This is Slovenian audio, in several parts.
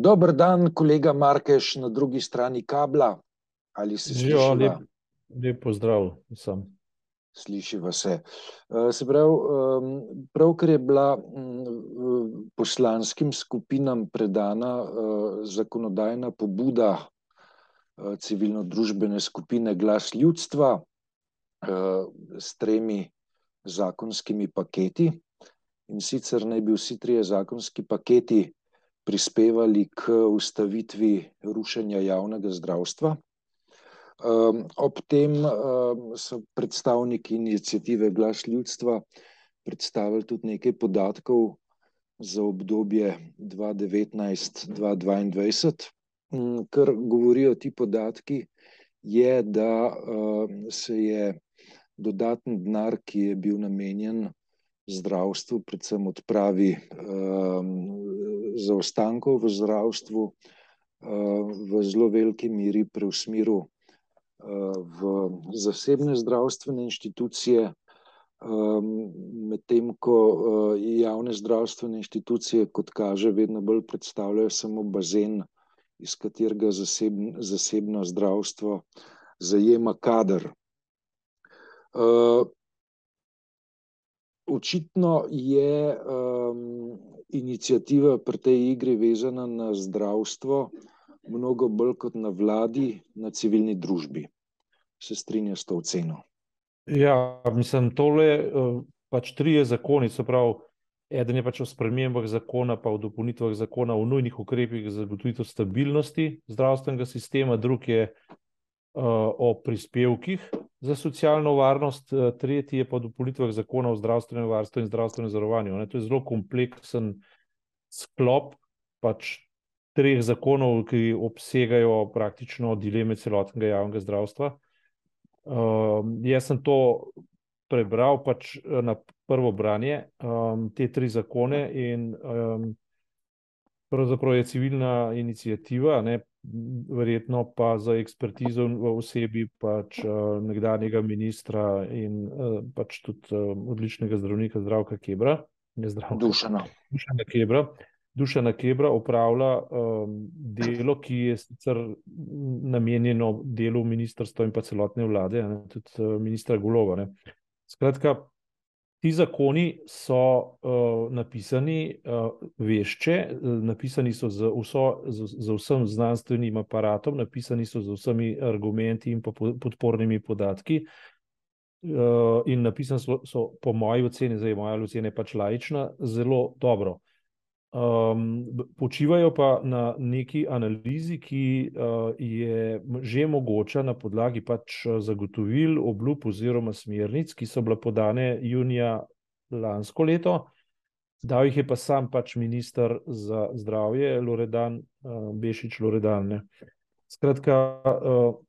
Dober dan, kolega Markeš, na drugi strani kabla. Ali se sliši? Lep, lep pozdrav vsem. Slišiva se. Se pravi, pravkar je bila poslanskim skupinam predana zakonodajna pobuda civilno-družbene skupine Glas ljudstva s tremi zakonskimi paketi. In sicer naj bi vsi trije zakonski paketi prispevali k ustavitvi rušenja javnega zdravstva. Ob tem so predstavniki iniciative Glas ljudstva predstavili tudi nekaj podatkov za obdobje dva devetnajst-dva dvaindvajset. Kar govorijo ti podatki, je, da se je dodaten denar, ki je bil namenjen zdravstvu, predvsem odpravi zaostankov v zdravstvu, v zelo veliki meri preusmeril v zasebne zdravstvene inštitucije. Medtem ko javne zdravstvene inštitucije, kot kaže, vedno bolj predstavljajo samo bazen, iz katerega zasebno zdravstvo zajema kader. Očitno je iniciativa pri tej igri vezana na zdravstvo mnogo bolj kot na vladi, na civilni družbi. Se strinjaš s to oceno? Ja, mislim, tole pač trije zakoni, se pravi, eden je pač o spremembah zakona pa o dopolnitvah zakona o nujnih ukrepih za zagotovitev stabilnosti zdravstvenega sistema, drugi je o prispevkih za socialno varnost, tretji je pa o dopolnitvah zakona o zdravstvenem varstvu in zdravstvenem zavarovanju, ne, to je zelo kompleksen sklop pač treh zakonov, ki obsegajo praktično dileme celotnega javnega zdravstva. jaz sem to prebral pač na prvo branje, te tri zakone, in pravzaprav je civilna iniciativa, a ne, verjetno pa z ekspertizo v osebi pač nekdanjega ministra in pač tudi odličnega zdravnika Zdravka Kebra, ne Dušana. Dušana Kebra. Dušana Kebra opravlja delo, ki je sicer namenjeno delu ministrstva in pa celotne vlade, ne, tudi ministra Goloba, ne. Skratka, ti zakoni so napisani vešče, napisani so z vso, z vsem znanstvenim aparatom, napisani so z vsemi argumenti in pa podpornimi podatki. In napisani so, so po moji oceni, zdaj moja ocena je pač laična, zelo dobro. Počivajo pa na neki analizi, ki je že mogoča na podlagi pač zagotovil, obljub oziroma smernic, ki so bile podane junija lansko leto. Dal jih je pa sam pač minister za zdravje, Loredan, Bešič Loredan. Skratka,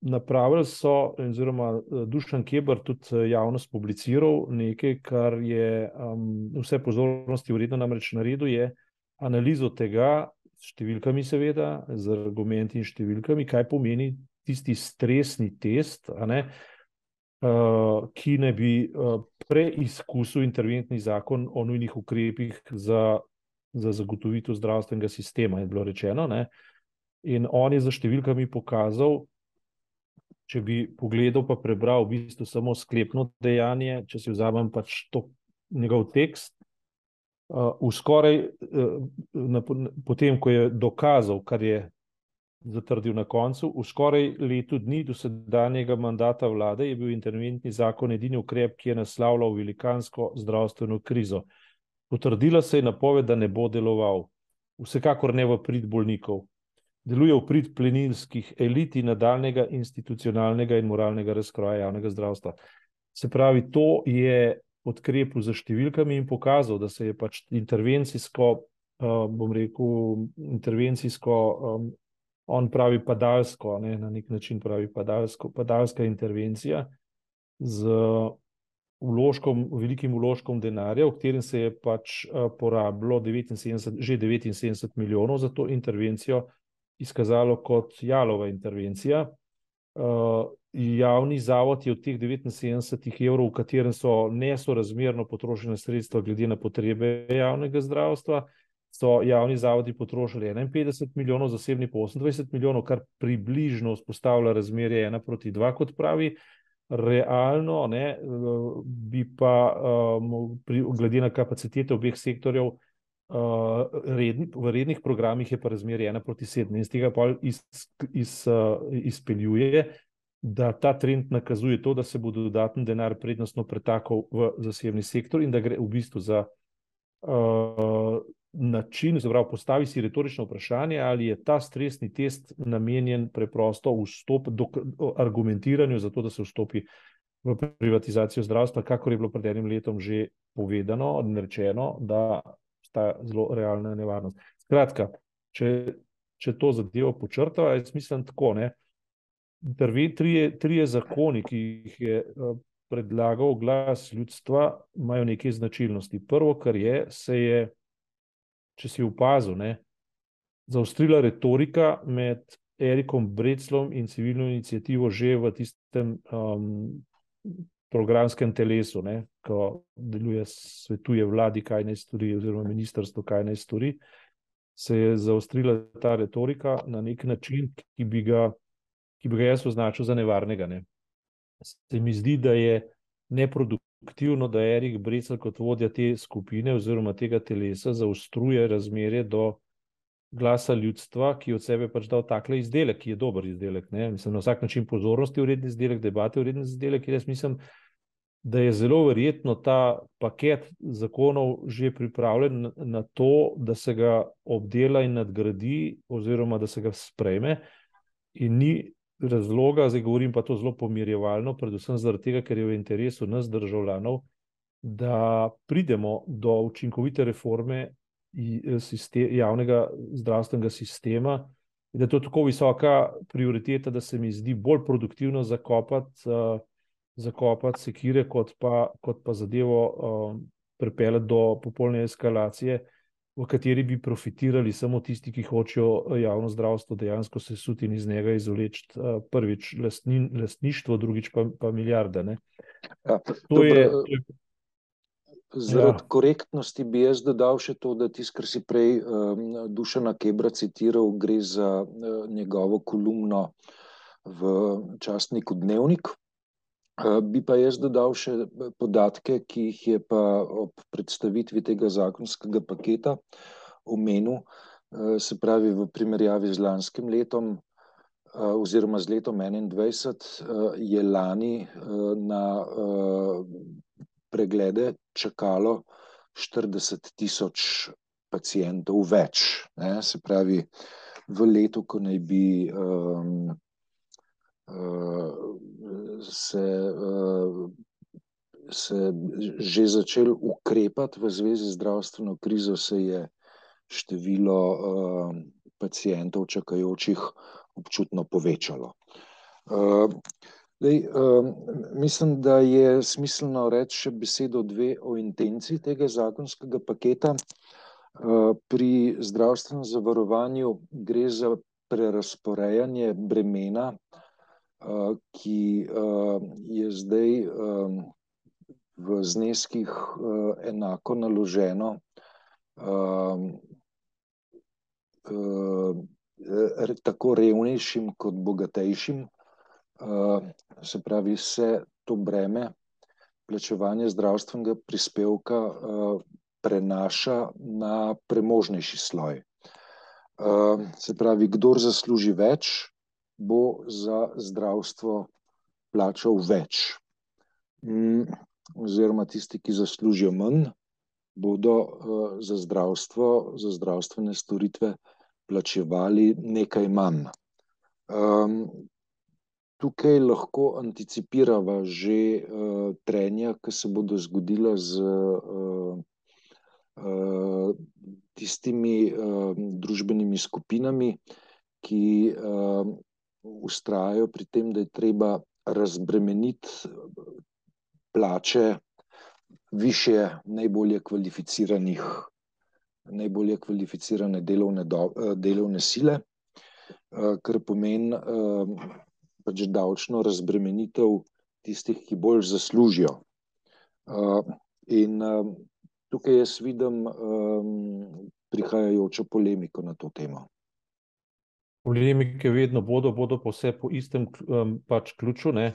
napravili so oziroma Dušan Keber tudi javno spubliciral nekaj, kar je vse pozornosti vredno, namreč naredil je analizo tega, s številkami seveda, z argumenti in številkami, kaj pomeni tisti stresni test, ne, ki naj bi preizkusil interventni zakon o nujnih ukrepih za, za zagotovitev zdravstvenega sistema, je bilo rečeno, ne. In on je s številkami pokazal, če bi pogledal pa prebral v bistvu samo sklepno dejanje, če si vzamem pač to, njegov tekst, v skoraj potem, ko je dokazal, kar je zatrdil na koncu, v skoraj letu dni dosedanjega mandata vlade je bil interventni zakon edini ukrep, ki je naslavljal velikansko zdravstveno krizo. Potrdila se je napoved, da ne bo deloval. Vsekakor ne v prid bolnikov. Deluje v prid plenilskih elit in nadaljnjega institucionalnega in moralnega razkroja javnega zdravstva. Se pravi, to je podkrepil s številkami in pokazal, da se je pač intervencijsko, bom rekel, intervencijsko, on pravi padalsko, ne, na neki način pravi padalsko, padalska intervencija z vložkom, velikim vložkom denarja, v katerem se je pač porabilo devetinsedemdeset, že devetinsedemdeset milijonov za to intervencijo, izkazalo kot jalova intervencija. Javni zavod je od teh devetinsedemdesetih evrov, v katerem so nesorazmerno potrošena sredstva glede na potrebe javnega zdravstva, so javni zavodi potrošili 51 milijonov, zasebni pa 28 milijonov, kar približno vzpostavlja razmerje ena proti dva, kot pravi. Realno ne, bi pa, um, pri, glede na kapacitete obeh sektorjev, uh, redni, v rednih programih je pa razmerje ena proti sedem in z tega pa iz, iz, uh, izpeljuje, da ta trend nakazuje to, da se bo dodatni denar prednostno pretakal v zasebni sektor in da gre v bistvu za uh, način, zapravo postavi si retorično vprašanje, ali je ta stresni test namenjen preprosto vstop, do, argumentiranju za to, da se vstopi v privatizacijo zdravstva, kako je bilo pred enim letom že povedano in rečeno, da sta zelo realna nevarnost. Skratka, če, če to zadevo počrtava, je smislen tako, ne, prvi trije, trije zakoni, ki jih je predlagal glas ljudstva, imajo neke značilnosti. Prvo, kar je, se je če si opazil, ne, zaostrila retorika med Erikom Breclom in civilno inicijativo že v tistem um, programskem telesu, ne, ko deluje, svetuje vladi, kaj naj stori, oziroma ministrstvo, kaj naj stori, se je zaostrila ta retorika na nek način, ki bi ga, ki bi ga jaz označil za nevarnega. Ne. Se mi zdi, da je neproduktivno da Erik Brecel kot vodja te skupine oziroma tega telesa zaostruje razmerje do glasa ljudstva, ki od sebe pač dal takle izdelek, ki je dober izdelek. Ne? Mislim, na vsak način pozornosti vreden izdelek, debate vreden izdelek, jaz mislim, da je zelo verjetno ta paket zakonov že pripravljen na to, da se ga obdela in nadgradi oziroma da se ga sprejme in ni razloga, zdaj govorim pa to zelo pomirjevalno, predvsem zaradi tega, ker je v interesu nas državljanov, da pridemo do učinkovite reforme sistem, javnega zdravstvenega sistema. Da je to tako visoka prioriteta, da se mi zdi bolj produktivno zakopati, uh, zakopati sekire, kot pa, kot pa zadevo uh, pripeljati do popolne eskalacije, v kateri bi profitirali samo tisti, ki hočejo eh, javno zdravstvo dejansko se suti in iz njega izvleči uh, prvič lastni, lastništvo, drugič pa, pa milijarde. Ja, je, zaradi ja. korektnosti bi jaz dodal še to, da tisto, kar si prej um, Dušana Kebra citiral, gre za uh, njegovo kolumno v častniku Dnevnik. Eh, bi pa jaz dodal še eh, podatke, ki jih je pa ob predstavitvi tega zakonskega paketa omenil, eh, se pravi v primerjavi z lanskim letom oziroma z letom 2021 je lani na preglede čakalo 40 tisoč pacijentov več. Ne? Se pravi, v letu, ko naj bi um, se, se že začel ukrepati v zvezi z zdravstveno krizo, se je število pacijentov čakajočih občutno povečalo. Dej, mislim, da je smiselno reči še besedo dve o intenciji tega zakonskega paketa. Pri zdravstvenem zavarovanju gre za prerasporejanje bremena ki je zdaj v zneskih enako naloženo tako revnejšim kot bogatejšim, se pravi, se to breme plačevanja zdravstvenega prispevka prenaša na premožnejši sloj. Se pravi, kdor zasluži več, bo za zdravstvo plačal več. Mm, oziroma, tisti, ki zaslužijo manj, bodo uh, za zdravstvo, za zdravstvene storitve plačevali nekaj manj. Um, tukaj lahko anticipiramo že uh, trenja, ki se bodo zgodila z uh, tistimi družbenimi skupinami, ki ustrajajo pri tem, da je treba razbremeniti plače više najbolje kvalificiranih, najbolje kvalificirane delovne, do, delovne sile, kar pomeni pač davčno razbremenitev tistih, ki bolj zaslužijo. In tukaj jaz vidim prihajajočo polemiko na to temo? Polemike vedno bodo, bodo pa vse po istem um, pač ključu. Ne?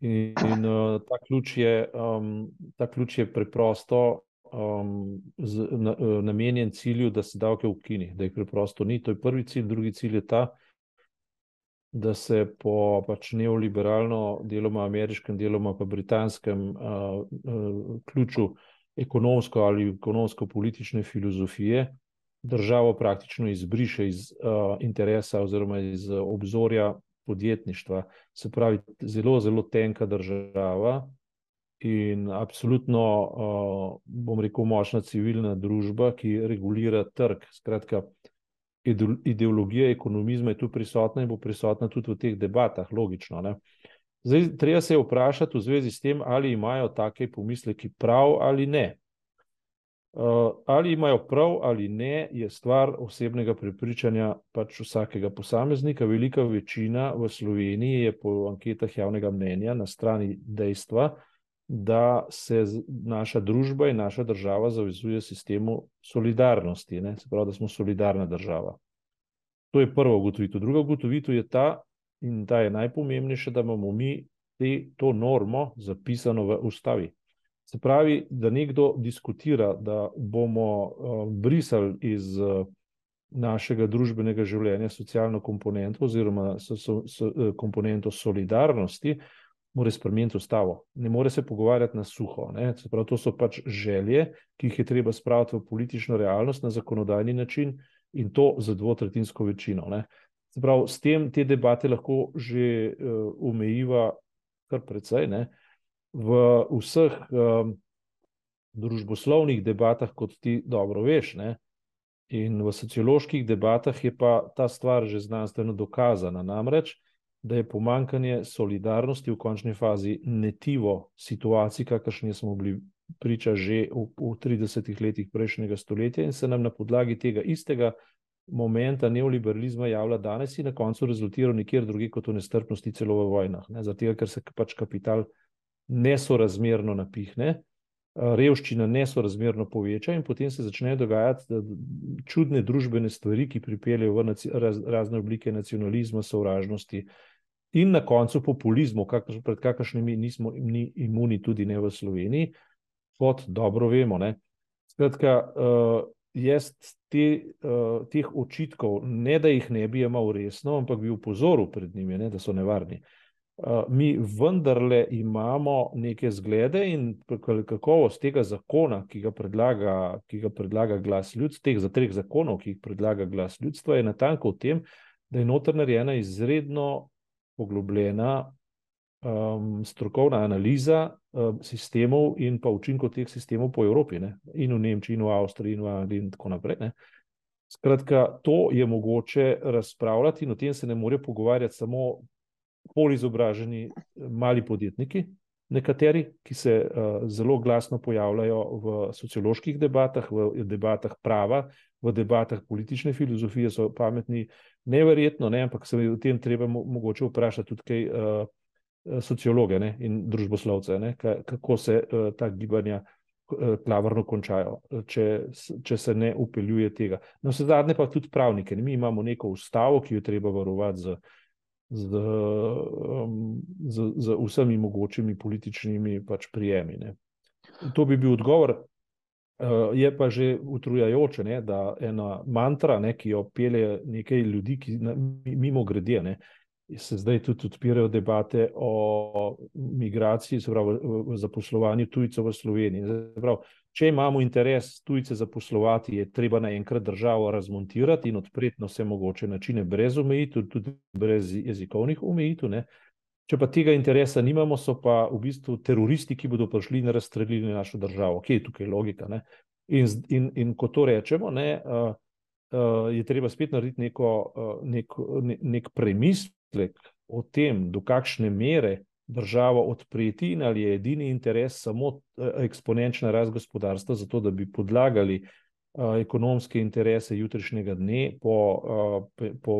In, in uh, ta, ključ je, um, ta ključ je preprosto um, z, na, namenjen cilju, da se davke ukini, da jih preprosto ni. To je prvi cilj, drugi cilj je ta, da se po pač neoliberalno, deloma ameriškem, deloma pa britanskem uh, uh, ključu ekonomsko ali ekonomsko-politične filozofije državo praktično izbriše iz uh, interesa oziroma iz obzorja podjetništva. Se pravi, zelo, zelo tenka država in absolutno, uh, bom rekel, močna civilna družba, ki regulira trg. Skratka, ideologija ekonomizma je tu prisotna in bo prisotna tudi v teh debatah, logično. Ne? Zdaj, treba se je vprašati v zvezi s tem, ali imajo take pomisleki prav ali ne. Uh, ali imajo prav ali ne, je stvar osebnega prepričanja pač vsakega posameznika. Velika večina v Sloveniji je po anketah javnega mnenja na strani dejstva, da se naša družba in naša država zavezuje sistemu solidarnosti, ne? se pravi, da smo solidarna država. To je prva ugotovitev. Druga ugotovitev je ta, in ta je najpomembnejša, da imamo mi te, to normo zapisano v ustavi. Se pravi, da nekdo diskutira, da bomo uh, brisali iz uh, našega družbenega življenja socialno komponento oziroma so, so, so, uh, komponento solidarnosti, mora spremeniti ustavo. Ne more se pogovarjati na suho. Pravi, to so pač želje, ki jih je treba spraviti v politično realnost na zakonodajni način in to za dvotretinsko večino. Ne? Pravi, s tem te debate lahko že uh, omejiva kar precej. Ne? V vseh um, družboslovnih debatah, kot ti dobro veš, ne? in v socioloških debatah je pa ta stvar že znanstveno dokazana. Namreč, da je pomankanje solidarnosti v končni fazi netivo situacij, kakršni smo bili priča že v, v 30 letih prejšnjega stoletja, in se nam na podlagi tega istega momenta neoliberalizma javlja danes in na koncu rezultira nekjer drugje kot v nestrpnosti, celo v vojnah. Zato, ker se pač kapital nesorazmerno napihne. Revščina nesorazmerno poveča, in potem se začnejo dogajati čudne družbene stvari, ki pripeljejo v razne oblike nacionalizma, sovražnosti, in na koncu populizmu, kakr, pred kakršnimi nismo ni imuni, tudi ne v Sloveniji, kot dobro vemo. Ne. Skratka, uh, jaz te, uh, teh očitkov, ne da jih ne bi imel resno, ampak bi upozoril pred njimi, ne, da so nevarni. Uh, mi vendarle imamo neke zglede in kakovost tega zakona, ki ga predlaga, ki ga predlaga glas ljudstva, teh za treh zakonov, ki jih predlaga glas ljudstva, je natanko v tem, da je noter narejena izredno poglobljena um, strokovna analiza um, sistemov in pa učinkov teh sistemov po Evropi, ne? in v Nemčiji, in v Avstriji, in v Angliji, in tako naprej. Ne? Skratka, to je mogoče razpravljati, in o tem se ne morejo pogovarjati samo polizobraženi mali podjetniki, nekateri, ki se uh, zelo glasno pojavljajo v socioloških debatah, v debatah prava, v debatah politične filozofije, so pametni, neverjetno, ne, ampak se v tem treba mogoče vprašati tudi kaj uh, sociologe ne, in družboslovce, ne, kako se uh, ta gibanja klavrno končajo, če, če se ne upeljuje tega. No, vse zadnje pa tudi pravnike. Mi imamo neko ustavo, ki jo treba varovati z, z, um, z, z vsemi mogočimi političnimi pač prijemi. Ne. To bi bil odgovor. Uh, je pa že utrujajoče, ne, da ena mantra, ne, ki jo pelje nekaj ljudi, ki na, mimo grede, ne, se zdaj tudi odpirajo debate o migraciji, se pravi, zaposlovanju tujcev v Sloveniji. Pravi, če imamo interes tujce zaposlovati, je treba naenkrat državo razmontirati in odpreti na vse mogoče načine, brez omejitev, tudi brez jezikovnih omejitev. Če pa tega interesa nimamo, so pa v bistvu teroristi, ki bodo prišli in razstrelili našo državo. Kje je tukaj logika? In, in, in ko to rečemo, ne, uh, uh, je treba spet narediti neko, uh, nek, ne, nek premislek o tem, do kakšne mere državo odpreti in ali je edini interes samo eksponenčna rast gospodarstva, zato da bi podlagali uh, ekonomske interese jutrišnjega dne, po, po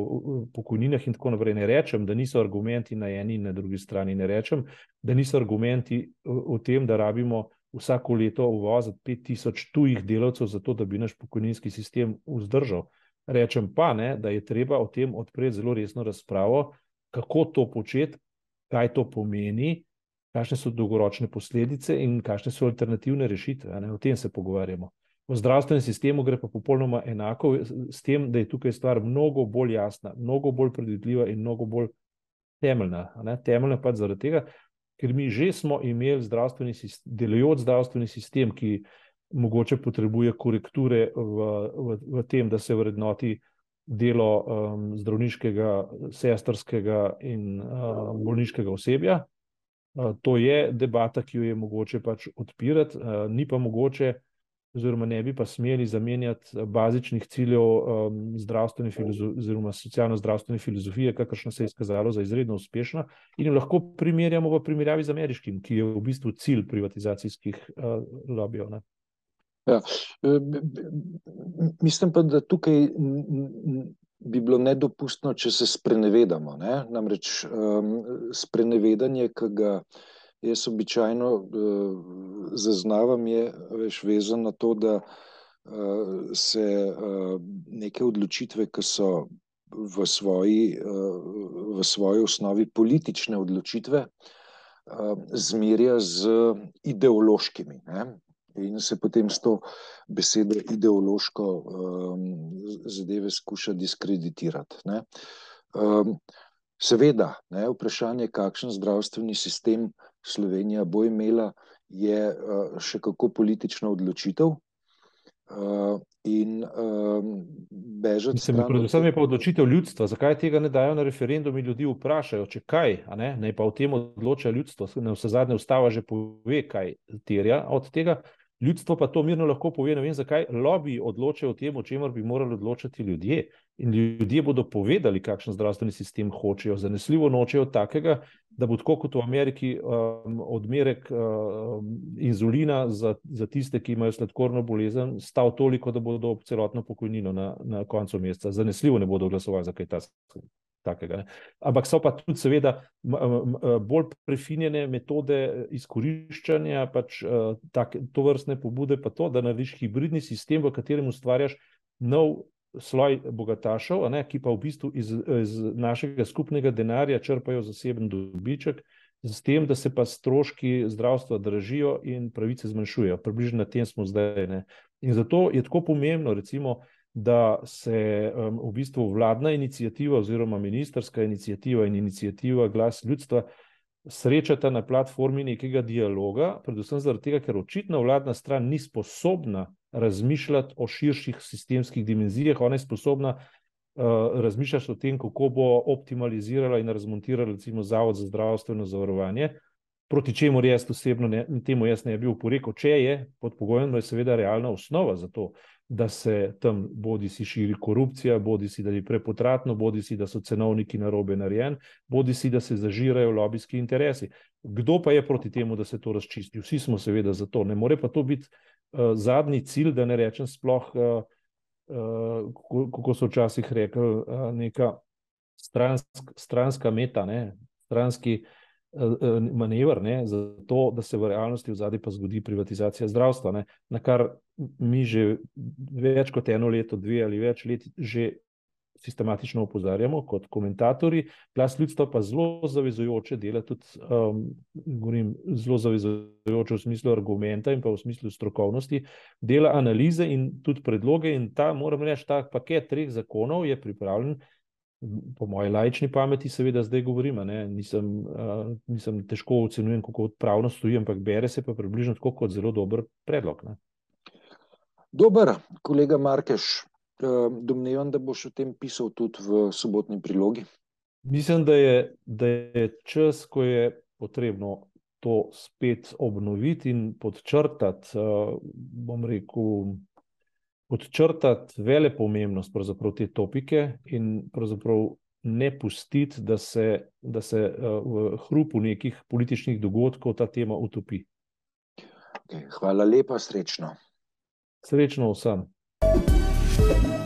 pokojninah in tako naprej. Ne rečem, da niso argumenti na eni in na drugi strani. Ne rečem, da niso argumenti v tem, da rabimo vsako leto uvoziti 5000 tujih delavcev, zato da bi naš pokojninski sistem vzdržal. Rečem pa, ne, da je treba o tem odpreti zelo resno razpravo, kako to početi, kaj to pomeni, kakšne so dolgoročne posledice in kakšne so alternativne rešitve. Ne, o tem se pogovarjamo. V zdravstvenem sistemu gre pa popolnoma enako, s tem, da je tukaj stvar mnogo bolj jasna, mnogo bolj predvidljiva in mnogo bolj temeljna. Ne? Temeljna pa zaradi tega, ker mi že smo imeli zdravstveni sistem, delujoč zdravstveni sistem, ki mogoče potrebuje korekture v, v, v tem, da se vrednoti delo um, zdravniškega, sestrskega in uh, bolniškega osebja. Uh, to je debata, ki jo je mogoče pač odpirati, uh, ni pa mogoče oziroma ne bi pa smeli zamenjati eh, bazičnih ciljev um, zdravstvene oziroma socialno-zdravstvene filozofije, kakršna se je izkazalo za izredno uspešna, in jo lahko primerjamo v primerjavi z ameriškim, ki je v bistvu cilj privatizacijskih uh, lobijev. Ja. Eh, mislim pa, da tukaj bi bilo nedopustno, če se sprenevedamo. Ne? Namreč um, sprenevedanje, ki ga jaz običajno uh, zaznavam, je veš, vezan na to, da uh, se uh, neke odločitve, ki so v svoji, uh, v svoji osnovi politične odločitve, uh, zmerja z ideološkimi. Ne? In se potem s to besedo ideološko um, zadeve skuša diskreditirati. Um, seveda, ne, vprašanje, kakšen zdravstveni sistem Slovenija bo imela, je uh, še kako politična odločitev. Uh, in uh, bežati. Mislim, predvsem je pa odločitev ljudstva. Zakaj tega ne dajo na referendum in ljudi vprašajo, če kaj, ne? ne pa o tem odloča ljudstvo. Na vse zadnje ustava že pove, kaj terja od tega. Ljudstvo pa to mirno lahko pove. Ne vem, zakaj lobiji odločajo o tem, o čemer bi morali odločati ljudje. In ljudje bodo povedali, kakšen zdravstveni sistem hočejo. Zanesljivo nočejo takega, da bo tako kot v Ameriki um, odmerek um, inzulina za, za tiste, ki imajo sladkorno bolezen, stal toliko, da bodo celotno pokojnino na, na koncu meseca. Zanesljivo ne bodo glasovali za kaj tasega. Takega, Ampak so pa tudi, seveda, bolj prefinjene metode izkoriščanja, pač tak, to vrstne pobude, pa to, da narediš hibridni sistem, v katerem ustvarjaš nov sloj bogatašev, ne, ki pa v bistvu iz, iz našega skupnega denarja črpajo zaseben dobiček, z tem, da se pa stroški zdravstva dražijo in pravice zmanjšujejo. Približno na tem smo zdaj. Ne. In zato je tako pomembno, recimo, da se um, v bistvu vladna inicijativa oziroma ministerska inicijativa in inicijativa glas ljudstva srečata na platformi nekega dialoga, predvsem zaradi tega, ker očitno vladna stran ni sposobna razmišljati o širših sistemskih dimenzijah, ona je sposobna uh, razmišljati o tem, kako bo optimalizirala in razmontirala, recimo, Zavod za zdravstveno zavarovanje. Proti čemu jaz osebno ne, temu jaz ne bi uporekel, če je pod pogojem, da je seveda realna osnova za to, da se tam bodi si širi korupcija, bodi si da je prepotratno, bodi si da so cenovniki na robe narejen, bodi si da se zažirajo lobijski interesi. Kdo pa je proti temu, da se to razčisti? Vsi smo seveda za to. Ne more pa to biti uh, zadnji cilj, da ne rečem sploh, uh, uh, kako so včasih rekli, uh, neka stransk, stranska meta, ne? stranski uh, manever, ne? za to, da se v realnosti v zadnji pa zgodi privatizacija zdravstva, ne? na kar mi že več kot eno leto, dve ali več let že sistematično opozarjamo kot komentatorji, glas ljudstva pa zelo zavezujoče dela, tudi um, govorim, zelo zavezujoče v smislu argumenta in pa v smislu strokovnosti, dela analize in tudi predloge. In ta, moram reči, ta paket treh zakonov je pripravljen. Po moji lajčni pameti, seveda, zdaj govorim, nisem, uh, nisem težko ocenjujem, kako pravno stoji, ampak bere se pa približno tako kot zelo dober predlog. Ne. Dober, kolega Markeš, Ehm, domnevam, da boš o tem pisal tudi v sobotni prilogi. Mislim, da je, da je čas, ko je potrebno to spet obnoviti in podčrtati, uh, bom rekel, podčrtati vele pomembnost te topike in pravzaprav ne pustiti, da se, da se uh, v hrupu nekih političnih dogodkov ta tema utopi. Okay, hvala lepa, srečno. Srečno vsem. thank you